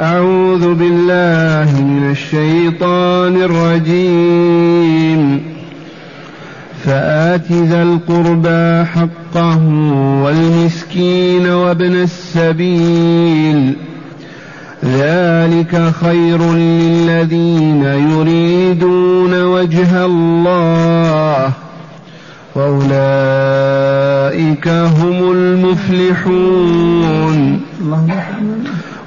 أعوذ بالله من الشيطان الرجيم. فآت ذا القربى حقه والمسكين وابن السبيل. ذلك خير للذين يريدون وجه الله. وأولئك هم المفلحون.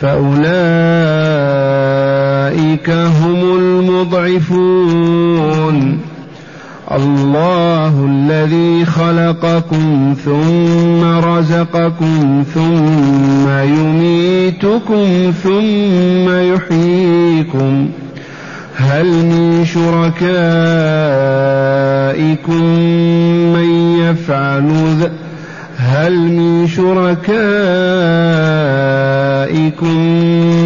فأولئك هم المضعفون. الله الذي خلقكم ثم رزقكم ثم يميتكم ثم يحييكم. هل من شركائكم من يفعل هل من شركائكم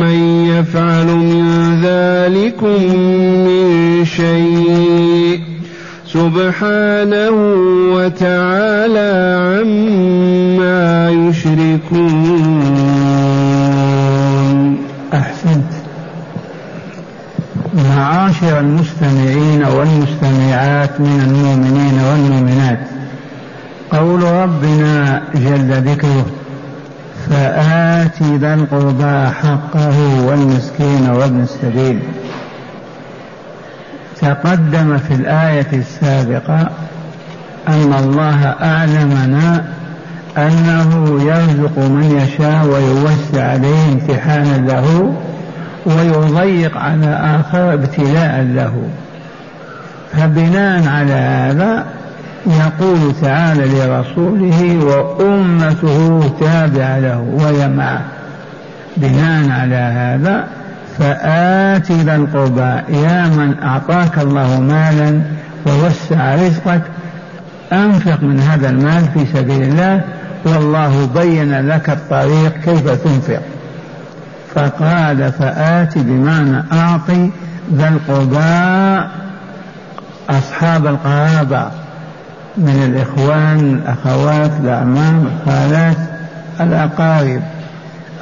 من يفعل من ذلكم من شيء؟ سبحانه وتعالى عما يشركون. أحسنت. معاشر المستمعين والمستمعات من المؤمنين والمؤمنات. قول ربنا جل ذكره فآت ذا القربى حقه والمسكين وابن السبيل تقدم في الآية السابقة أن الله أعلمنا أنه يرزق من يشاء ويوسع عليه امتحانا له ويضيق على آخر ابتلاء له. فبناء على هذا يقول تعالى لرسوله وأمته تابعة له وهي معه. بناء على هذا فآت ذا القربى يا من أعطاك الله مالا ووسع رزقك أنفق من هذا المال في سبيل الله والله بين لك الطريق كيف تنفق. فقال فآت بمعنى أعطي ذا القربى أصحاب القرابة. من الإخوان الأخوات الأعمام الخالات الأقارب.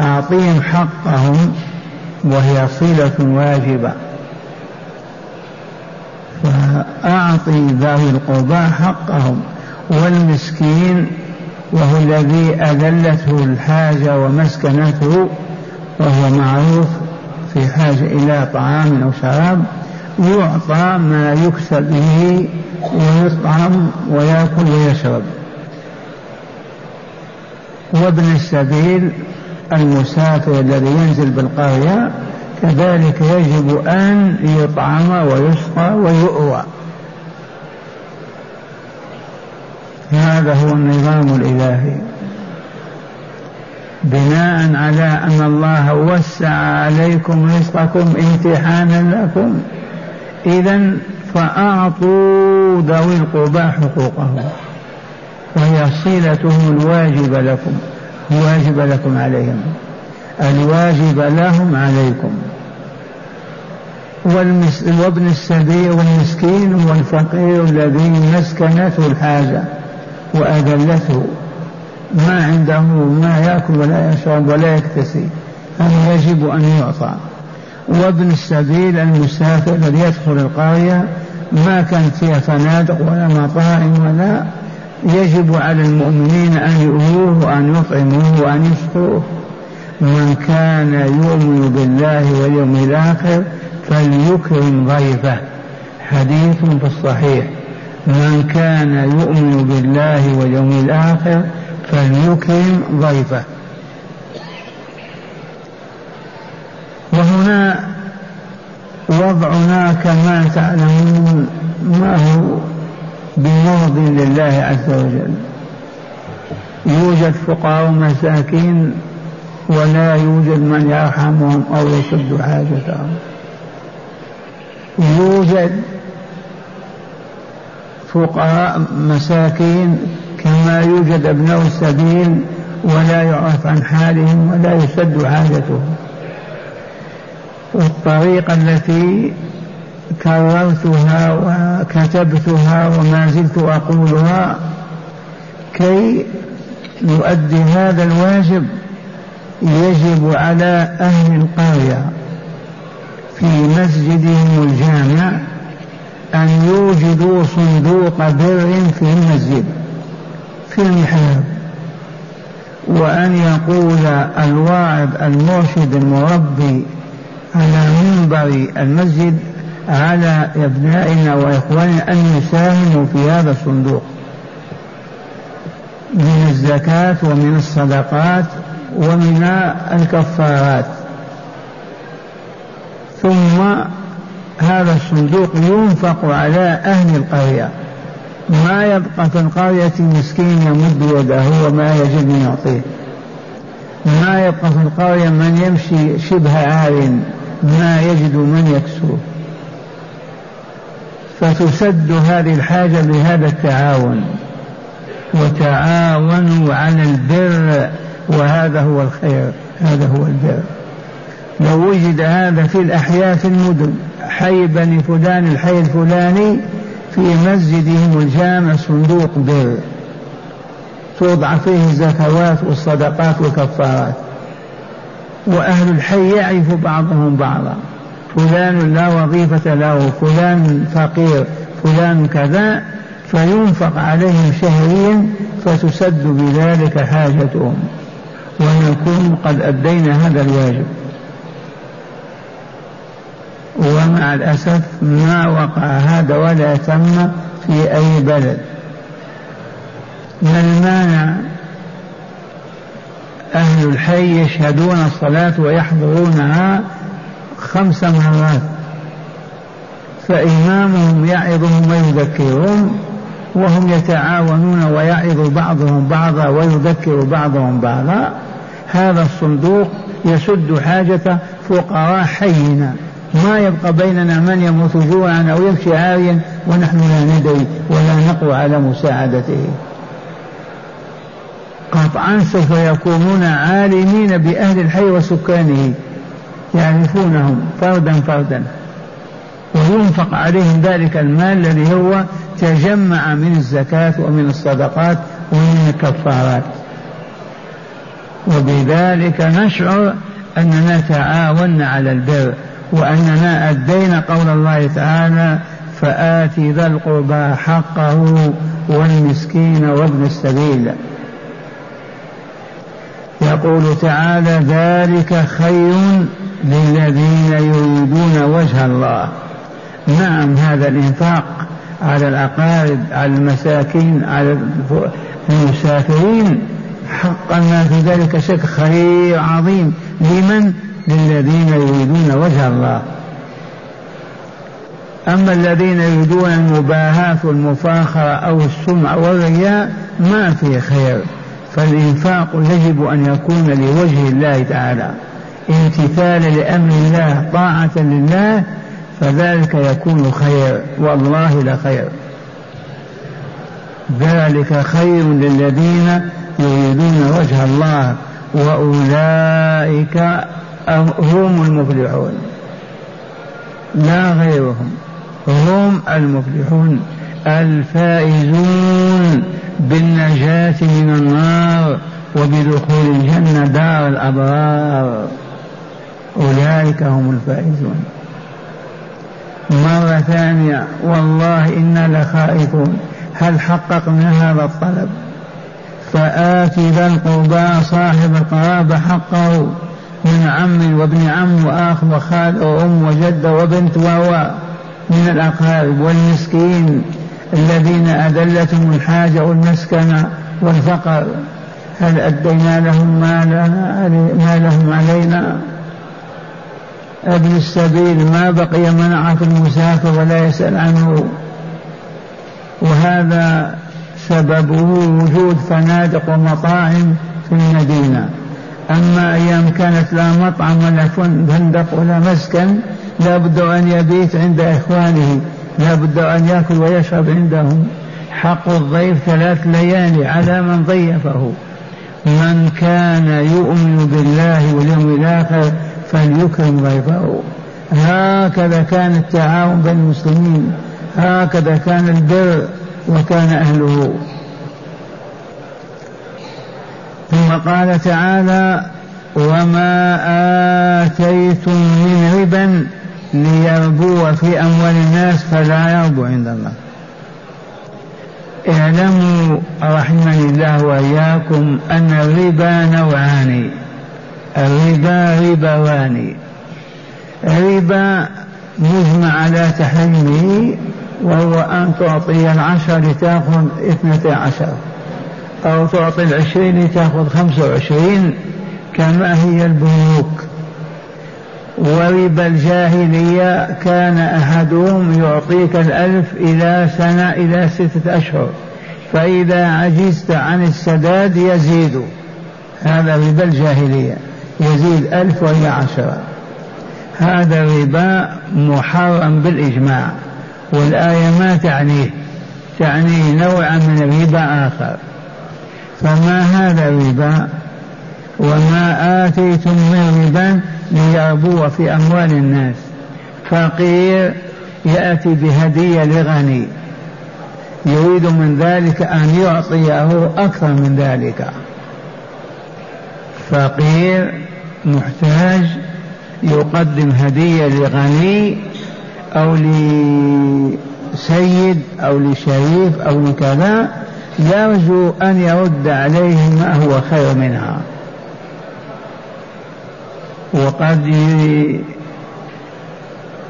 أعطيهم حقهم وهي صلة واجبة. فأعطي ذوي القربى حقهم والمسكين وهو الذي أذلته الحاجة ومسكنته وهو معروف في حاجة إلى طعام أو شراب. يعطى ما يكسب به ويطعم ويأكل ويشرب. وابن السبيل المسافر الذي ينزل بالقرية كذلك يجب أن يطعم ويسقى ويؤوى. هذا هو النظام الإلهي. بناء على أن الله وسع عليكم رزقكم امتحانا لكم. إذا فأعطوا ذوي القربى حقوقهم. وهي صلتهم الواجبة لكم واجب لكم عليهم. الواجب لهم عليكم. وابن السبيل والمسكين والفقير الذي مسكنته الحاجة وأذلته. ما عنده ما يأكل ولا يشرب ولا يكتسي هذا يجب أن يعطى. وابن السبيل المسافر الذي يدخل القرية ما كانت فيها فنادق ولا مطاعم ولا يجب على المؤمنين أن يؤوه وأن يطعموه وأن يسقوه من كان يؤمن بالله واليوم الآخر فليكرم ضيفه. حديث في الصحيح. من كان يؤمن بالله واليوم الآخر فليكرم ضيفه. وضعنا كما تعلمون ما هو بمرض لله عز وجل. يوجد فقراء ومساكين ولا يوجد من يرحمهم أو يسد حاجتهم. يوجد فقراء مساكين كما يوجد ابناء السبيل ولا يعرف عن حالهم ولا يسد حاجتهم. والطريقة التي كررتها وكتبتها وما زلت أقولها كي نؤدي هذا الواجب يجب على أهل القرية في مسجدهم الجامع أن يوجدوا صندوق بر في المسجد في المحراب وأن يقول الواعظ المرشد المربي على منبر المسجد على أبنائنا وإخواننا أن يساهموا في هذا الصندوق. من الزكاة ومن الصدقات ومن الكفارات. ثم هذا الصندوق ينفق على أهل القرية. ما يبقى في القرية مسكين يمد يده وما يجد من يعطيه. ما يبقى في القرية من يمشي شبه عار ما يجد من يكسوه فتسد هذه الحاجة بهذا التعاون. وتعاونوا على البر وهذا هو الخير. هذا هو البر. لو وجد هذا في الأحياء في المدن حي بني فلان الحي الفلاني في مسجدهم الجامع صندوق بر. توضع فيه الزكوات والصدقات والكفارات. وأهل الحي يعرف بعضهم بعضا. فلان لا وظيفة له فلان فقير فلان كذا فينفق عليهم شهريا فتسد بذلك حاجتهم. ونكون قد أدينا هذا الواجب. ومع الأسف ما وقع هذا ولا تم في أي بلد. ما المانع أهل الحي يشهدون الصلاة ويحضرونها خمس مرات. فإمامهم يعظهم ويذكرهم وهم يتعاونون ويعظ بعضهم بعضا ويذكر بعضهم بعضا. هذا الصندوق يسد حاجة فقراء حينا. ما يبقى بيننا من يموت جوعا أو يمشي عاريا ونحن لا ندري ولا نقوى على مساعدته. قطعا سوف يكونون عالمين بأهل الحي وسكانه يعرفونهم فردا فردا. وينفق عليهم ذلك المال الذي هو تجمع من الزكاة ومن الصدقات ومن الكفارات. وبذلك نشعر أننا تعاوننا على البر وأننا أدينا قول الله تعالى فآت ذا القربى حقه والمسكين وابن السبيل يقول تعالى ذلك خير للذين يريدون وجه الله. نعم هذا الإنفاق على الأقارب على المساكين على المسافرين حقا ما في ذلك شك خير عظيم. لمن؟ للذين يريدون وجه الله. أما الذين يريدون المباهاة والمفاخرة أو السمع والرياء ما في خير. فالإنفاق يجب أن يكون لوجه الله تعالى. امتثالا لأمر الله طاعة لله فذلك يكون خير. والله لخير. ذلك خير للذين يريدون وجه الله وأولئك هم المفلحون. لا غيرهم. هم المفلحون. الفائزون. بالنجاة من النار وبدخول الجنة دار الأبرار. أولئك هم الفائزون. مرة ثانية والله إنا لخائفون. هل حققنا هذا الطلب؟ فآت ذا القربى صاحب القرابة حقه. من عم وابن عم وآخ وخال وأم وجد وبنت وهو من الأقارب والمسكين. الذين أذلتهم الحاجة والمسكنة والفقر. هل أدينا لهم ما, لهم علينا؟ ابن السبيل ما بقي منع في المسافر ولا يسأل عنه. وهذا سببه وجود فنادق ومطاعم في المدينة. أما أيام كانت لا مطعم ولا فندق ولا مسكن لا بد أن يبيت عند إخوانه. لا بد أن يأكل ويشرب عندهم. حق الضيف ثلاث ليالي على من ضيفه. من كان يؤمن بالله واليوم الآخر فليكرم ضيفه. هكذا كان التعاون بين المسلمين. هكذا كان البر وكان أهله. ثم قال تعالى وما آتيتم من ربا ليربو في أموال الناس فلا يربو عند الله. اعلموا رحمني الله وإياكم أن الربا نوعان. الربا ربوان. ربا مجمع على تحريمه وهو أن تعطي العشر لتأخذ اثنتي عشر. أو تعطي العشرين لتأخذ خمسة وعشرين كما هي البنوك. وربا الجاهلية كان أحدهم يعطيك الألف إلى سنة إلى ستة أشهر فإذا عجزت عن السداد يزيد هذا ربا الجاهلية. يزيد ألف وهي عشرة. هذا الربا محرم بالإجماع والآية ما تعنيه تعني نوعا من الربا آخر. فما هذا الربا؟ وما آتيتم من ربا ليربو في أموال الناس. فقير يأتي بهدية لغني. يريد من ذلك أن يعطيه أكثر من ذلك. فقير محتاج يقدم هدية لغني أو لسيد أو لشريف أو لكذا يرجو أن يرد عليه ما هو خير منها. وقد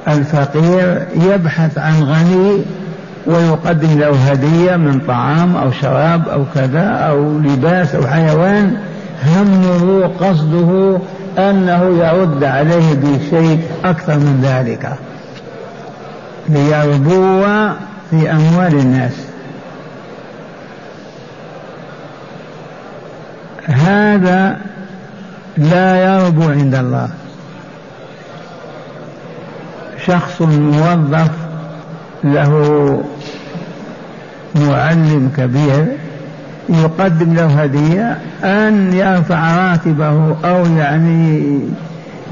الفقير يبحث عن غني ويقدم له هدية من طعام أو شراب أو كذا أو لباس أو حيوان همه قصده أنه يرد عليه بشيء أكثر من ذلك. ليربو في أموال الناس. هذا لا يربو عند الله. شخص موظف له معلم كبير يقدم له هدية أن يرفع راتبه أو يعني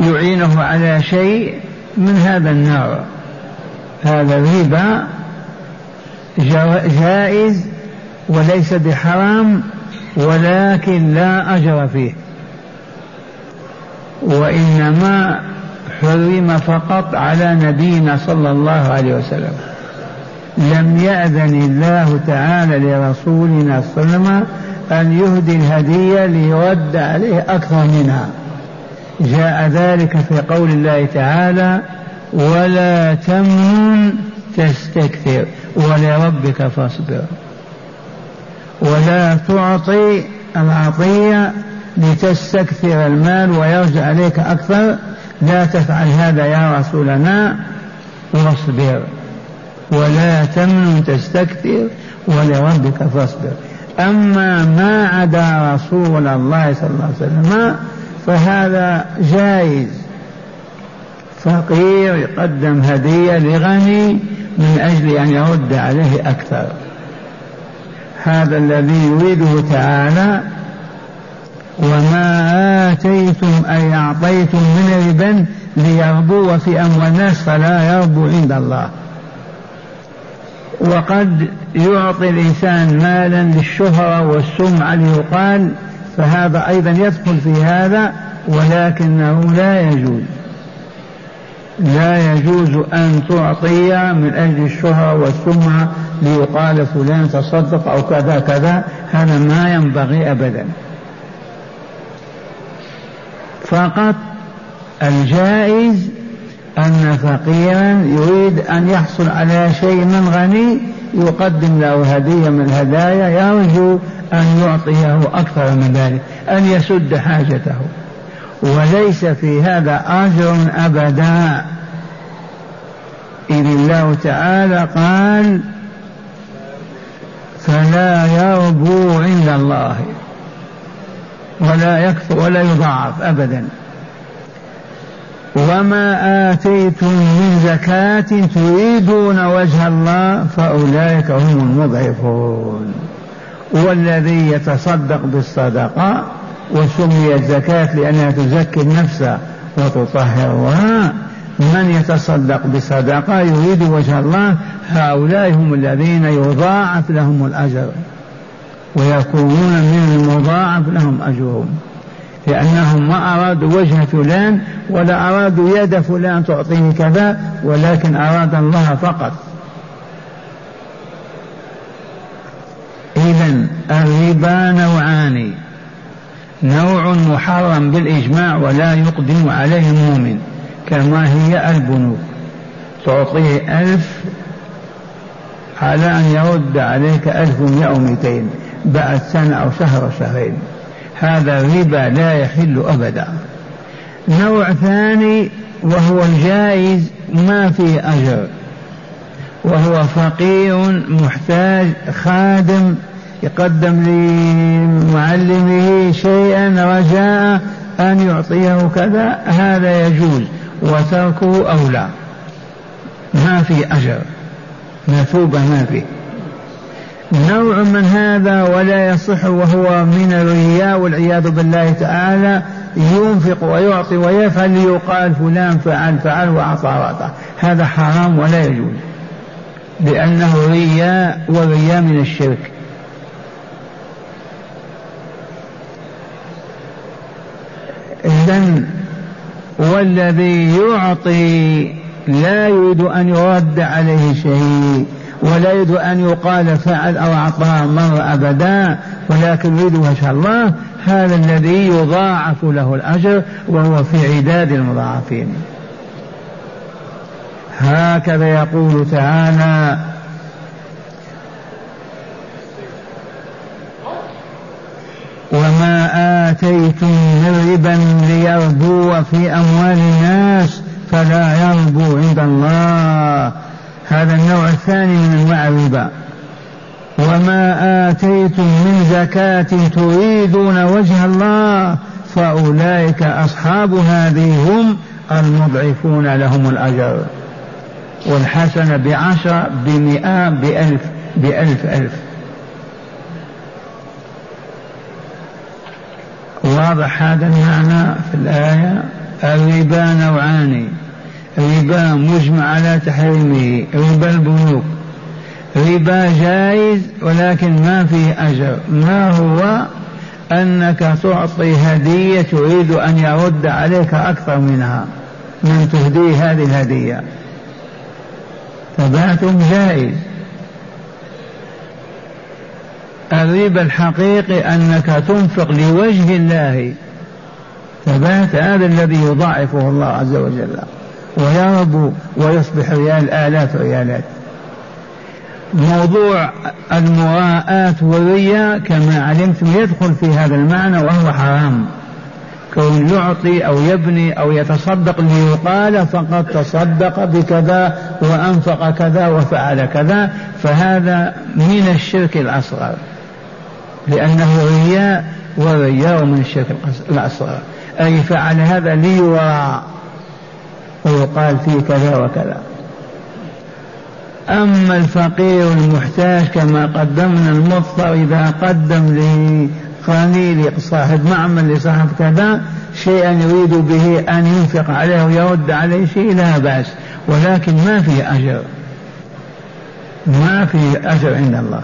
يعينه على شيء من هذا النوع. هذا الربا جائز وليس بحرام ولكن لا أجر فيه. وإنما حرم فقط على نبينا صلى الله عليه وسلم. لم يأذن الله تعالى لرسولنا صلى الله عليه وسلم أن يهدي الهدية ليرد عليه أكثر منها. جاء ذلك في قول الله تعالى ولا تمنن تستكثر ولربك فاصبر ولا تعطي العطية لتستكثر المال ويرجع عليك أكثر. لا تفعل هذا يا رسولنا. واصبر. ولا تمن تستكثر ولربك فاصبر. أما ما عدا رسول الله صلى الله عليه وسلم فهذا جائز. فقير يقدم هدية لغني من أجل أن يرد عليه أكثر. هذا الذي يريده تعالى وما آتيتم أي أعطيتم من ربا ليربو في أموال الناس فلا يربو عند الله. وقد يعطي الإنسان مالا للشهرة والسمعة ليقال فهذا أيضا يدخل في هذا ولكنه لا يجوز. لا يجوز أن تعطي من أجل الشهرة والسمعة ليقال فلان تصدق أو كذا كذا هذا ما ينبغي أبدا. فقط الجائز أن فقيرا يريد أن يحصل على شيء من غني يقدم له هدية من الهدايا يرجو أن يعطيه أكثر من ذلك أن يسد حاجته. وليس في هذا أجر أبدا. إذ الله تعالى قال فلا يربو عند الله. ولا يكثر ولا يضاعف أبدا. وما آتيتم من زكاة تريدون وجه الله فأولئك هم المضعفون. والذي يتصدق بالصدقة وسميت زكاة لأنها تزكي النفس وتطهرها من يتصدق بصدقة يريد وجه الله هؤلاء هم الذين يضاعف لهم الأجر. ويكونون من المضاعف لهم أجرهم. لأنهم ما أرادوا وجه فلان ولا أرادوا يد فلان تعطيه كذا ولكن أراد الله فقط. إذا الربا نوعان. نوع محرم بالإجماع ولا يقدم عليه المؤمن كما هي البنوك. تعطيه ألف على أن يرد عليك ألف ومئة ومئتين. بعد سنة أو شهر أو شهرين. هذا ربا لا يحل أبدا. نوع ثاني وهو الجائز ما فيه أجر. وهو فقير محتاج خادم يقدم لمعلمه شيئا رجاء أن يعطيه كذا هذا يجوز وتركه أولى. ما في أجر. مثوبة ما فيه. نوع من هذا ولا يصح وهو من الرياء والعياذ بالله تعالى ينفق ويعطي ويفعل ليقال فلان فعل فعل وأعطى وأعطى. هذا حرام ولا يجوز. لأنه رياء ورياء من الشرك. إذن والذي يعطي لا يريد أن يرد عليه شيء ولا يريد أن يقال فعل أو أعطاه مرة أبدا ولكن يريد وجه الله هذا الذي يضاعف له الأجر وهو في عداد المضاعفين. هكذا يقول تعالى وما آتيتم من ربا ليربو في أموال الناس فلا يربو عند الله هذا النوع الثاني من أنواع الربا. وما آتيتم من زكاة تريدون وجه الله فأولئك أصحاب هذه هم المضعفون لهم الأجر. والحسنة بعشرة بمئة بألف بألف ألف. واضح هذا المعنى في الآية؟ الربا نوعان. ربا مجمع على تحريمه ربا البنوك. ربا جائز ولكن ما فيه أجر. ما هو؟ أنك تعطي هدية تريد أن يرد عليك أكثر منها من تهدي هذه الهدية. تبعتم جائز. الربا الحقيقي أنك تنفق لوجه الله. ثبات هذا الذي يضاعفه الله عز وجل. ويربو ويصبح ريال آلاف ريالات موضوع المراءة والرياء كما علمتم يدخل في هذا المعنى وهو حرام. كون يعطي أو يبني أو يتصدق ليقال فقد تصدق بكذا وأنفق كذا وفعل كذا فهذا من الشرك الأصغر. لأنه رياء ورياء من الشرك الأصغر. أي فعل هذا ليرى ويقال فيه كذا وكذا. أما الفقير المحتاج كما قدمنا المضطر إذا قدم لقليل صاحب معمل لصاحب كذا شيئا يريد به أن ينفق عليه ويرد عليه شيء لا بأس ولكن ما فيه أجر. ما فيه أجر عند الله.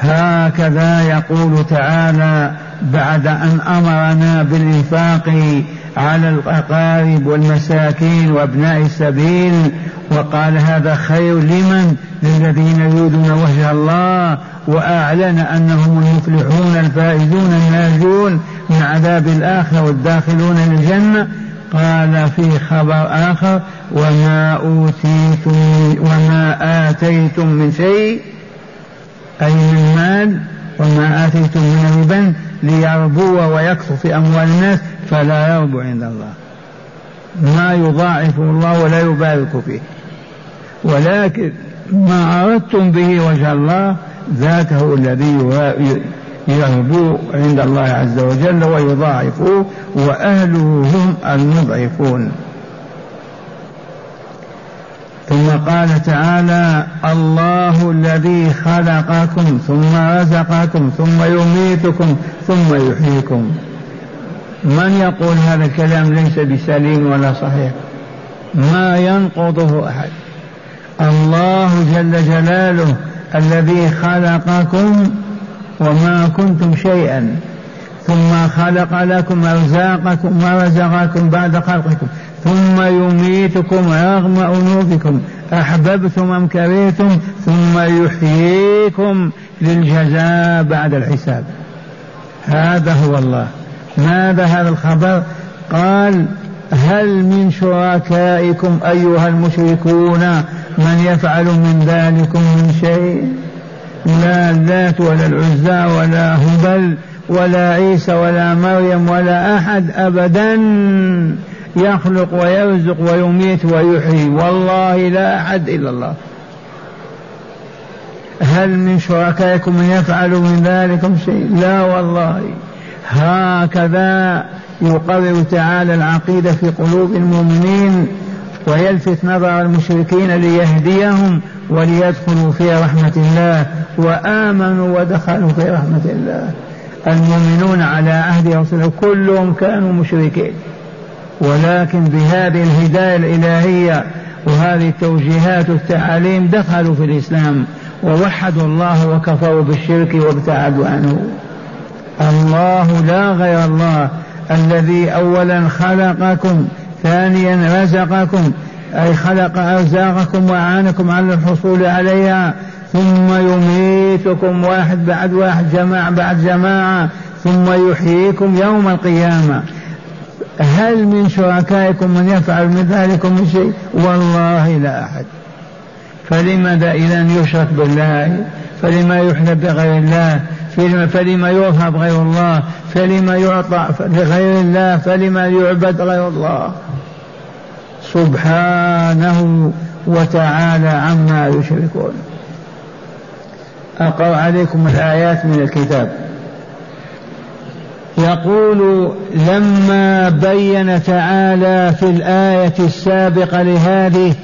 هكذا يقول تعالى بعد أن أمرنا بالإنفاق على الأقارب والمساكين وأبناء السبيل وقال هذا خير لمن؟ للذين يريدون وجه الله وأعلن أنهم المفلحون الفائزون الناجون من عذاب الآخرة والداخلون الجنة قال في خبر آخر وما أوتيتم وما آتيتم من شيء أي من مال وما آتيتم من ربا ليربو ويكثر في أموال الناس فلا يربو عند الله. ما يضاعف الله ولا يبارك فيه. ولكن ما أردتم به وجه الله ذاك هو الذي يربو عند الله عز وجل ويضاعفوه وأهله هم المضعفون. ثم قال تعالى الله الذي خلقكم ثم رزقكم ثم يميتكم ثم يحييكم. من يقول هذا الكلام ليس بسليم ولا صحيح؟ ما ينقضه أحد. الله جل جلاله الذي خلقكم وما كنتم شيئا. ثم خلق لكم أرزاقكم ورزقكم بعد خلقكم. ثم يميتكم رغم أنوفكم أحببتم أم كرهتم؟ ثم يحييكم للجزاء بعد الحساب. هذا هو الله. ماذا هذا الخبر؟ قال هل من شركائكم أيها المشركون من يفعل من ذلكم من شيء؟ لا اللات ولا العزى ولا هبل ولا عيسى ولا مريم ولا أحد أبدا. يخلق ويرزق ويميت ويحيي. والله لا أحد إلا الله. هل من شركائكم من يفعل من ذلكم شيء؟ لا والله. هكذا يقرر تعالى العقيدة في قلوب المؤمنين ويلفت نظر المشركين ليهديهم وليدخلوا في رحمة الله وآمنوا ودخلوا في رحمة الله. المؤمنون على عهد رسوله كلهم كانوا مشركين. ولكن بهذه الهداية الإلهية وهذه التوجيهات والتعاليم دخلوا في الإسلام ووحدوا الله وكفروا بالشرك وابتعدوا عنه. الله لا غير الله الذي أولا خلقكم ثانيا رزقكم أي خلق أرزاقكم وأعانكم على الحصول عليها ثم يميتكم واحد بعد واحد جماعة بعد جماعة ثم يحييكم يوم القيامة. هل من شركائكم من يفعل من ذلكم من شيء؟ والله لا أحد. فلماذا إذا يشرك بالله؟ فلما يحلف بغير الله؟ فلما يوهب غير الله؟ فلما يعطى لغير الله؟ فلما يعبد غير الله؟ سبحانه وتعالى عما يشركون. أقرأ عليكم الآيات من الكتاب. يقول لما بين تعالى في الآية السابقة لهذه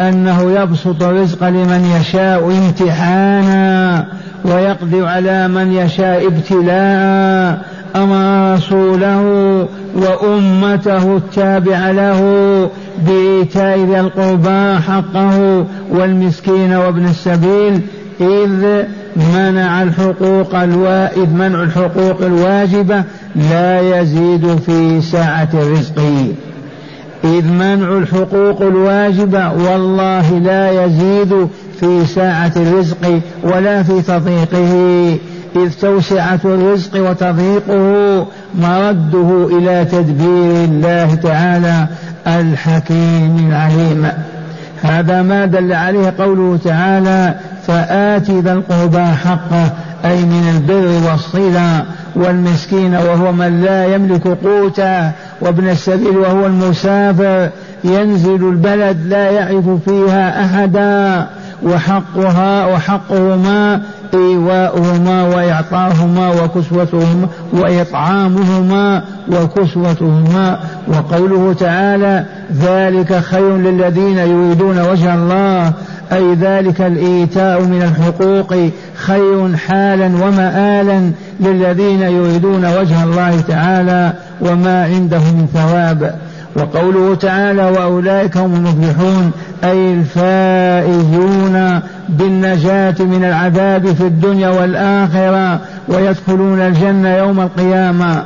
أنه يبسط الرزق لمن يشاء امتحانا ويقدر على من يشاء ابتلاء أمر رسوله وأمته التابع له بإيتاء ذي القربى حقه والمسكين وابن السبيل إذ منع الحقوق الوا... إذ منع الحقوق الواجبة لا يزيد في سعة الرزق. إذ منع الحقوق الواجبة والله لا يزيد في ساعة الرزق ولا في تضييقه. إذ توسعة الرزق وتضييقه مرده إلى تدبير الله تعالى الحكيم العليم. هذا ما دل عليه قوله تعالى فآت ذا القربى حقه أي من البر والصلة والمسكين وهو من لا يملك قوتا وابن السبيل وهو المسافر ينزل البلد لا يعرف فيها أحدا. وحقها وحقهما إيواؤهما وإعطاهما وكسوتهما وإطعامهما وكسوتهما وقوله تعالى ذلك خير للذين يريدون وجه الله أي ذلك الإيتاء من الحقوق خير حالا ومآلا للذين يريدون وجه الله تعالى وما عنده من ثواب. وقوله تعالى وأولئك هم المفلحون أي الفائزون بالنجاة من العذاب في الدنيا والآخرة ويدخلون الجنة يوم القيامة.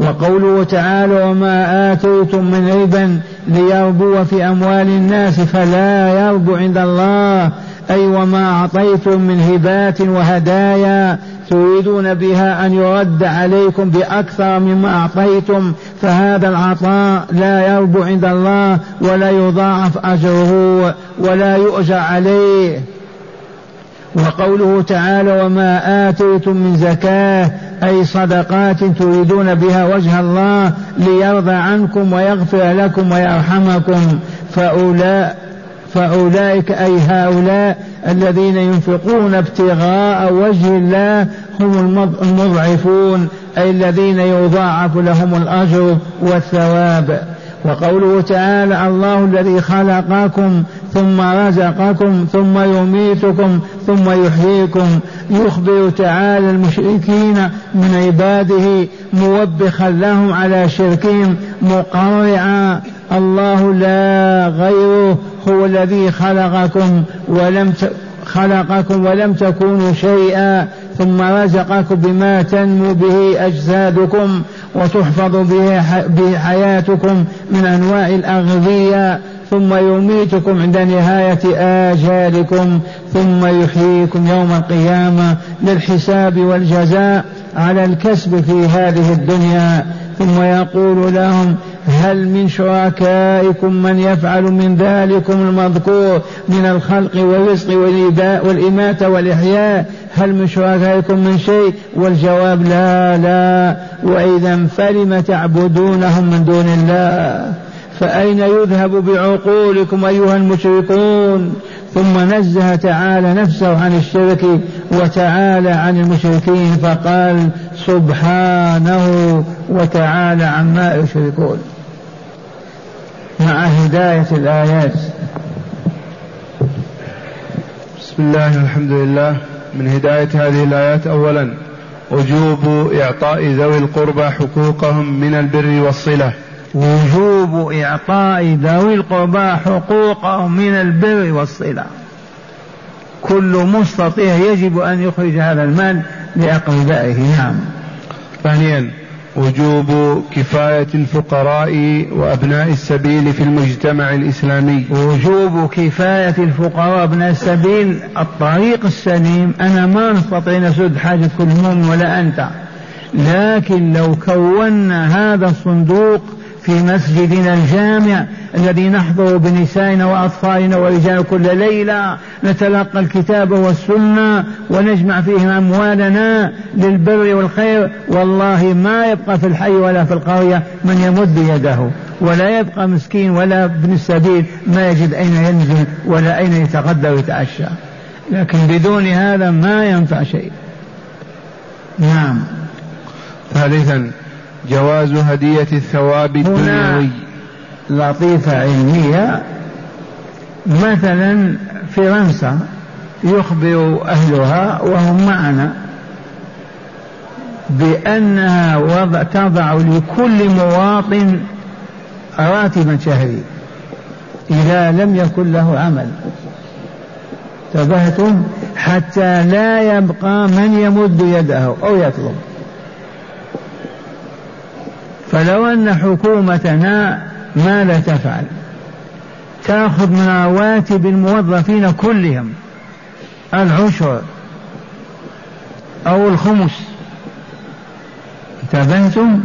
وقوله تعالى وما آتيتم من ربا ليربو في أموال الناس فلا يربو عند الله أي وما أعطيتم من هبات وهدايا تريدون بها أن يرد عليكم بأكثر مما أعطيتم فهذا العطاء لا يربو عند الله ولا يضاعف أجره ولا يؤجر عليه. وقوله تعالى وما آتيتم من زكاة أي صدقات تريدون بها وجه الله ليرضى عنكم ويغفر لكم ويرحمكم. فأولئك فأولئك أي هؤلاء الذين ينفقون ابتغاء وجه الله هم المضعفون أي الذين يضاعف لهم الأجر والثواب. وقوله تعالى الله الذي خلقكم ثم رزقكم ثم يميتكم ثم يحييكم. يخبر تعالى المشركين من عباده موبخا لهم على شركهم مقرعا الله لا غيره هو الذي خلقكم ولم خلقكم ولم تكونوا شيئا ثم رزقكم بما تنمو به أجسادكم وتحفظ به حياتكم من أنواع الأغذية ثم يميتكم عند نهاية آجالكم ثم يحييكم يوم القيامة للحساب والجزاء على الكسب في هذه الدنيا. ثم يقول لهم هل من شركائكم من يفعل من ذلكم المذكور من الخلق والرزق والإماتة والإحياء؟ هل من شركائكم من شيء؟ والجواب لا لا. وإذا فلم تعبدونهم من دون الله؟ فأين يذهب بعقولكم أيها المشركون؟ ثم نزه تعالى نفسه عن الشرك وتعالى عن المشركين فقال سبحانه وتعالى عما يشركون. مع هداية الآيات. بسم الله الحمد لله. من هداية هذه الآيات أولا وجوب إعطاء ذوي القربى حقوقهم من البر والصلة. وجوب إعطاء ذوي القربى حقوقهم من البر والصلة. كل مستطيع يجب أن يخرج هذا المال لأقربائه. نعم. ثانيا وجوب كفاية الفقراء وأبناء السبيل في المجتمع الإسلامي. وجوب كفاية الفقراء وأبناء السبيل الطريق السليم. أنا ما نستطيع نسد حاجة كل مؤمن ولا أنت. لكن لو كونا هذا الصندوق في مسجدنا الجامع الذي نحضر بنسائنا وأطفالنا ورجال كل ليلة نتلقى الكتاب والسنة ونجمع فيه أموالنا للبر والخير. والله ما يبقى في الحي ولا في القرية من يمد يده ولا يبقى مسكين ولا ابن السبيل ما يجد أين ينزل ولا أين يتغدى ويتعشى. لكن بدون هذا ما ينفع شيء. نعم. ثالثا جواز هدية الثواب الدنيوي. لطيفة علمية. مثلا فرنسا يخبر أهلها وهم معنا بأنها وضع تضع لكل مواطن راتبا شهري إذا لم يكن له عمل. انتبهتم؟ حتى لا يبقى من يمد يده أو يطلب. فلو أن حكومتنا ماذا تفعل تأخذ من رواتب الموظفين كلهم العشر أو الخمس. انتبهتم؟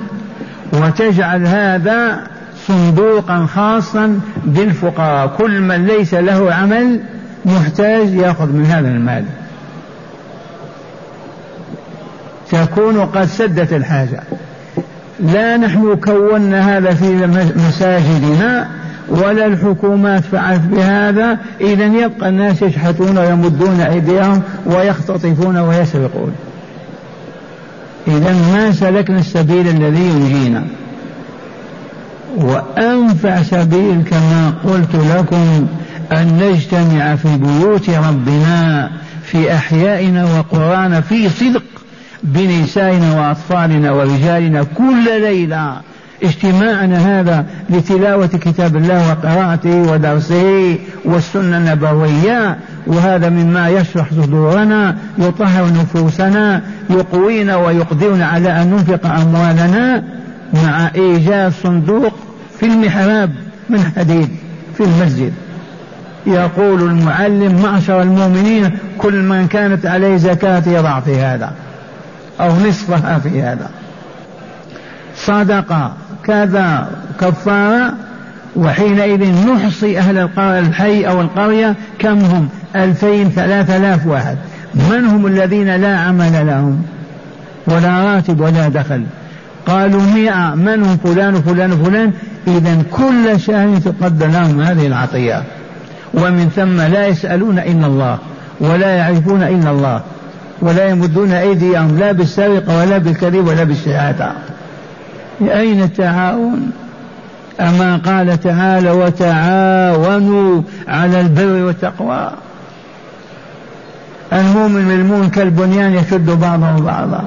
وتجعل هذا صندوقا خاصا بالفقراء. كل من ليس له عمل محتاج يأخذ من هذا المال. تكون قد سدت الحاجة. لا نحن كونا هذا في مساجدنا ولا الحكومات فعلت بهذا إذا يبقى الناس يشحتون ويمدون أيديهم ويختطفون ويسرقون. إذا ما سلكنا السبيل الذي ينجينا. وأنفع سبيل كما قلت لكم أن نجتمع في بيوت ربنا في أحيائنا وقرانا في صدق. بنسائنا وأطفالنا ورجالنا كل ليلة. اجتماعنا هذا لتلاوة كتاب الله وقراءته ودرسه والسنة النبوية. وهذا مما يشرح صدورنا يطهر نفوسنا يقوينا ويقدرنا على أن ننفق أموالنا مع إيجاد صندوق في المحراب من حديد في المسجد. يقول المعلم معشر المؤمنين كل من كانت عليه زكاة يضع في هذا. أو نصفها في هذا. صدقة كذا كفارة وحينئذ نحصي أهل الحي أو القرية كم هم؟ ألفين ثلاثة آلاف واحد. من هم الذين لا عمل لهم؟ ولا راتب ولا دخل. قالوا مئة. من هم؟ فلان وفلان وفلان إذا كل شهر تقدم لهم هذه العطية. ومن ثم لا يسألون إلا الله ولا يعرفون إلا الله. ولا يمدون أيديهم لا بالسرقة ولا بالكذب ولا بالشهادة. أين التعاون؟ أما قال تعالى وتعاونوا على البر والتقوى. المؤمن بالمؤمن كالبنيان يشد بعضه بعضا.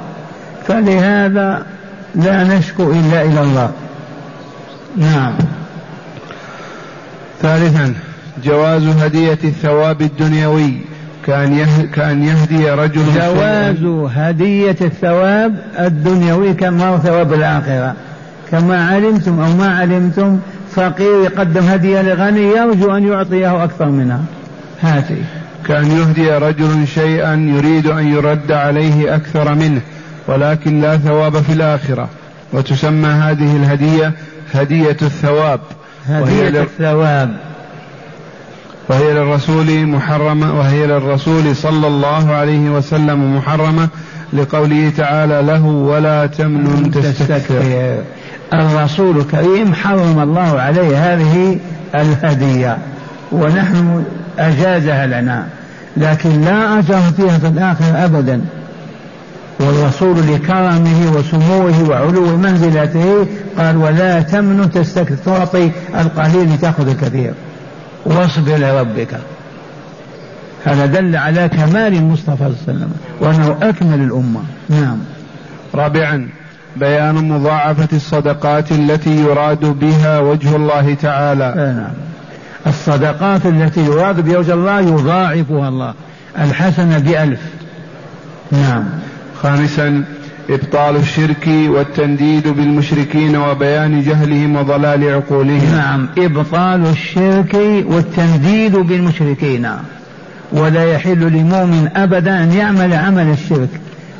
فلهذا لا نشكو إلا إلى الله. نعم. ثالثا جواز هدية الثواب الدنيوي. كأن كأن يهدي رجل جواز هدية الثواب الدنيوي كما هو ثواب الآخرة. كما علمتم أو ما علمتم فقير يقدم هدية لغني يرجو أن يعطيه أكثر منها. هاتي. كأن يهدي رجل شيئا يريد أن يرد عليه أكثر منه ولكن لا ثواب في الآخرة. وتسمى هذه الهدية هدية الثواب. هدية الثواب. وهي للرسول محرمة وهي للرسول صلى الله عليه وسلم محرمة لقوله تعالى له ولا تمنن تستكثر. الرسول الكريم حرم الله عليه هذه الهدية ونحن أجازها لنا لكن لا أجر فيها في الآخرة أبدا. والرسول لكرمه وسموه وعلو منزلته قال ولا تمن تستكثر تعطي القليل لتأخذ الكثير. واصبر لربك هذا دل على كمال المصطفى صلى الله عليه وسلم وأنه أكمل الأمة. نعم. رابعا بيان مضاعفة الصدقات التي يراد بها وجه الله تعالى. آه، نعم. الصدقات التي يراد بها وجه الله يضاعفها الله. الحسنة بألف. نعم. خامسا إبطال الشرك والتنديد بالمشركين وبيان جهلهم وضلال عقولهم. نعم إبطال الشرك والتنديد بالمشركين. ولا يحل لمؤمن أبدا أن يعمل عمل الشرك.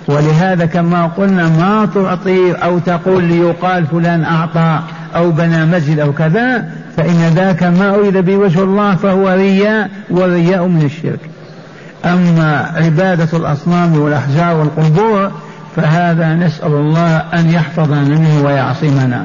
ولهذا كما قلنا ما تعطي أو تقول ليقال فلان أعطى أو بنى مسجد أو كذا فإن ذاك ما أريد به وجه الله فهو رياء والرياء من الشرك. أما عبادة الأصنام والأحجار والقبور فهذا نسأل الله أن يحفظنا منه ويعصمنا.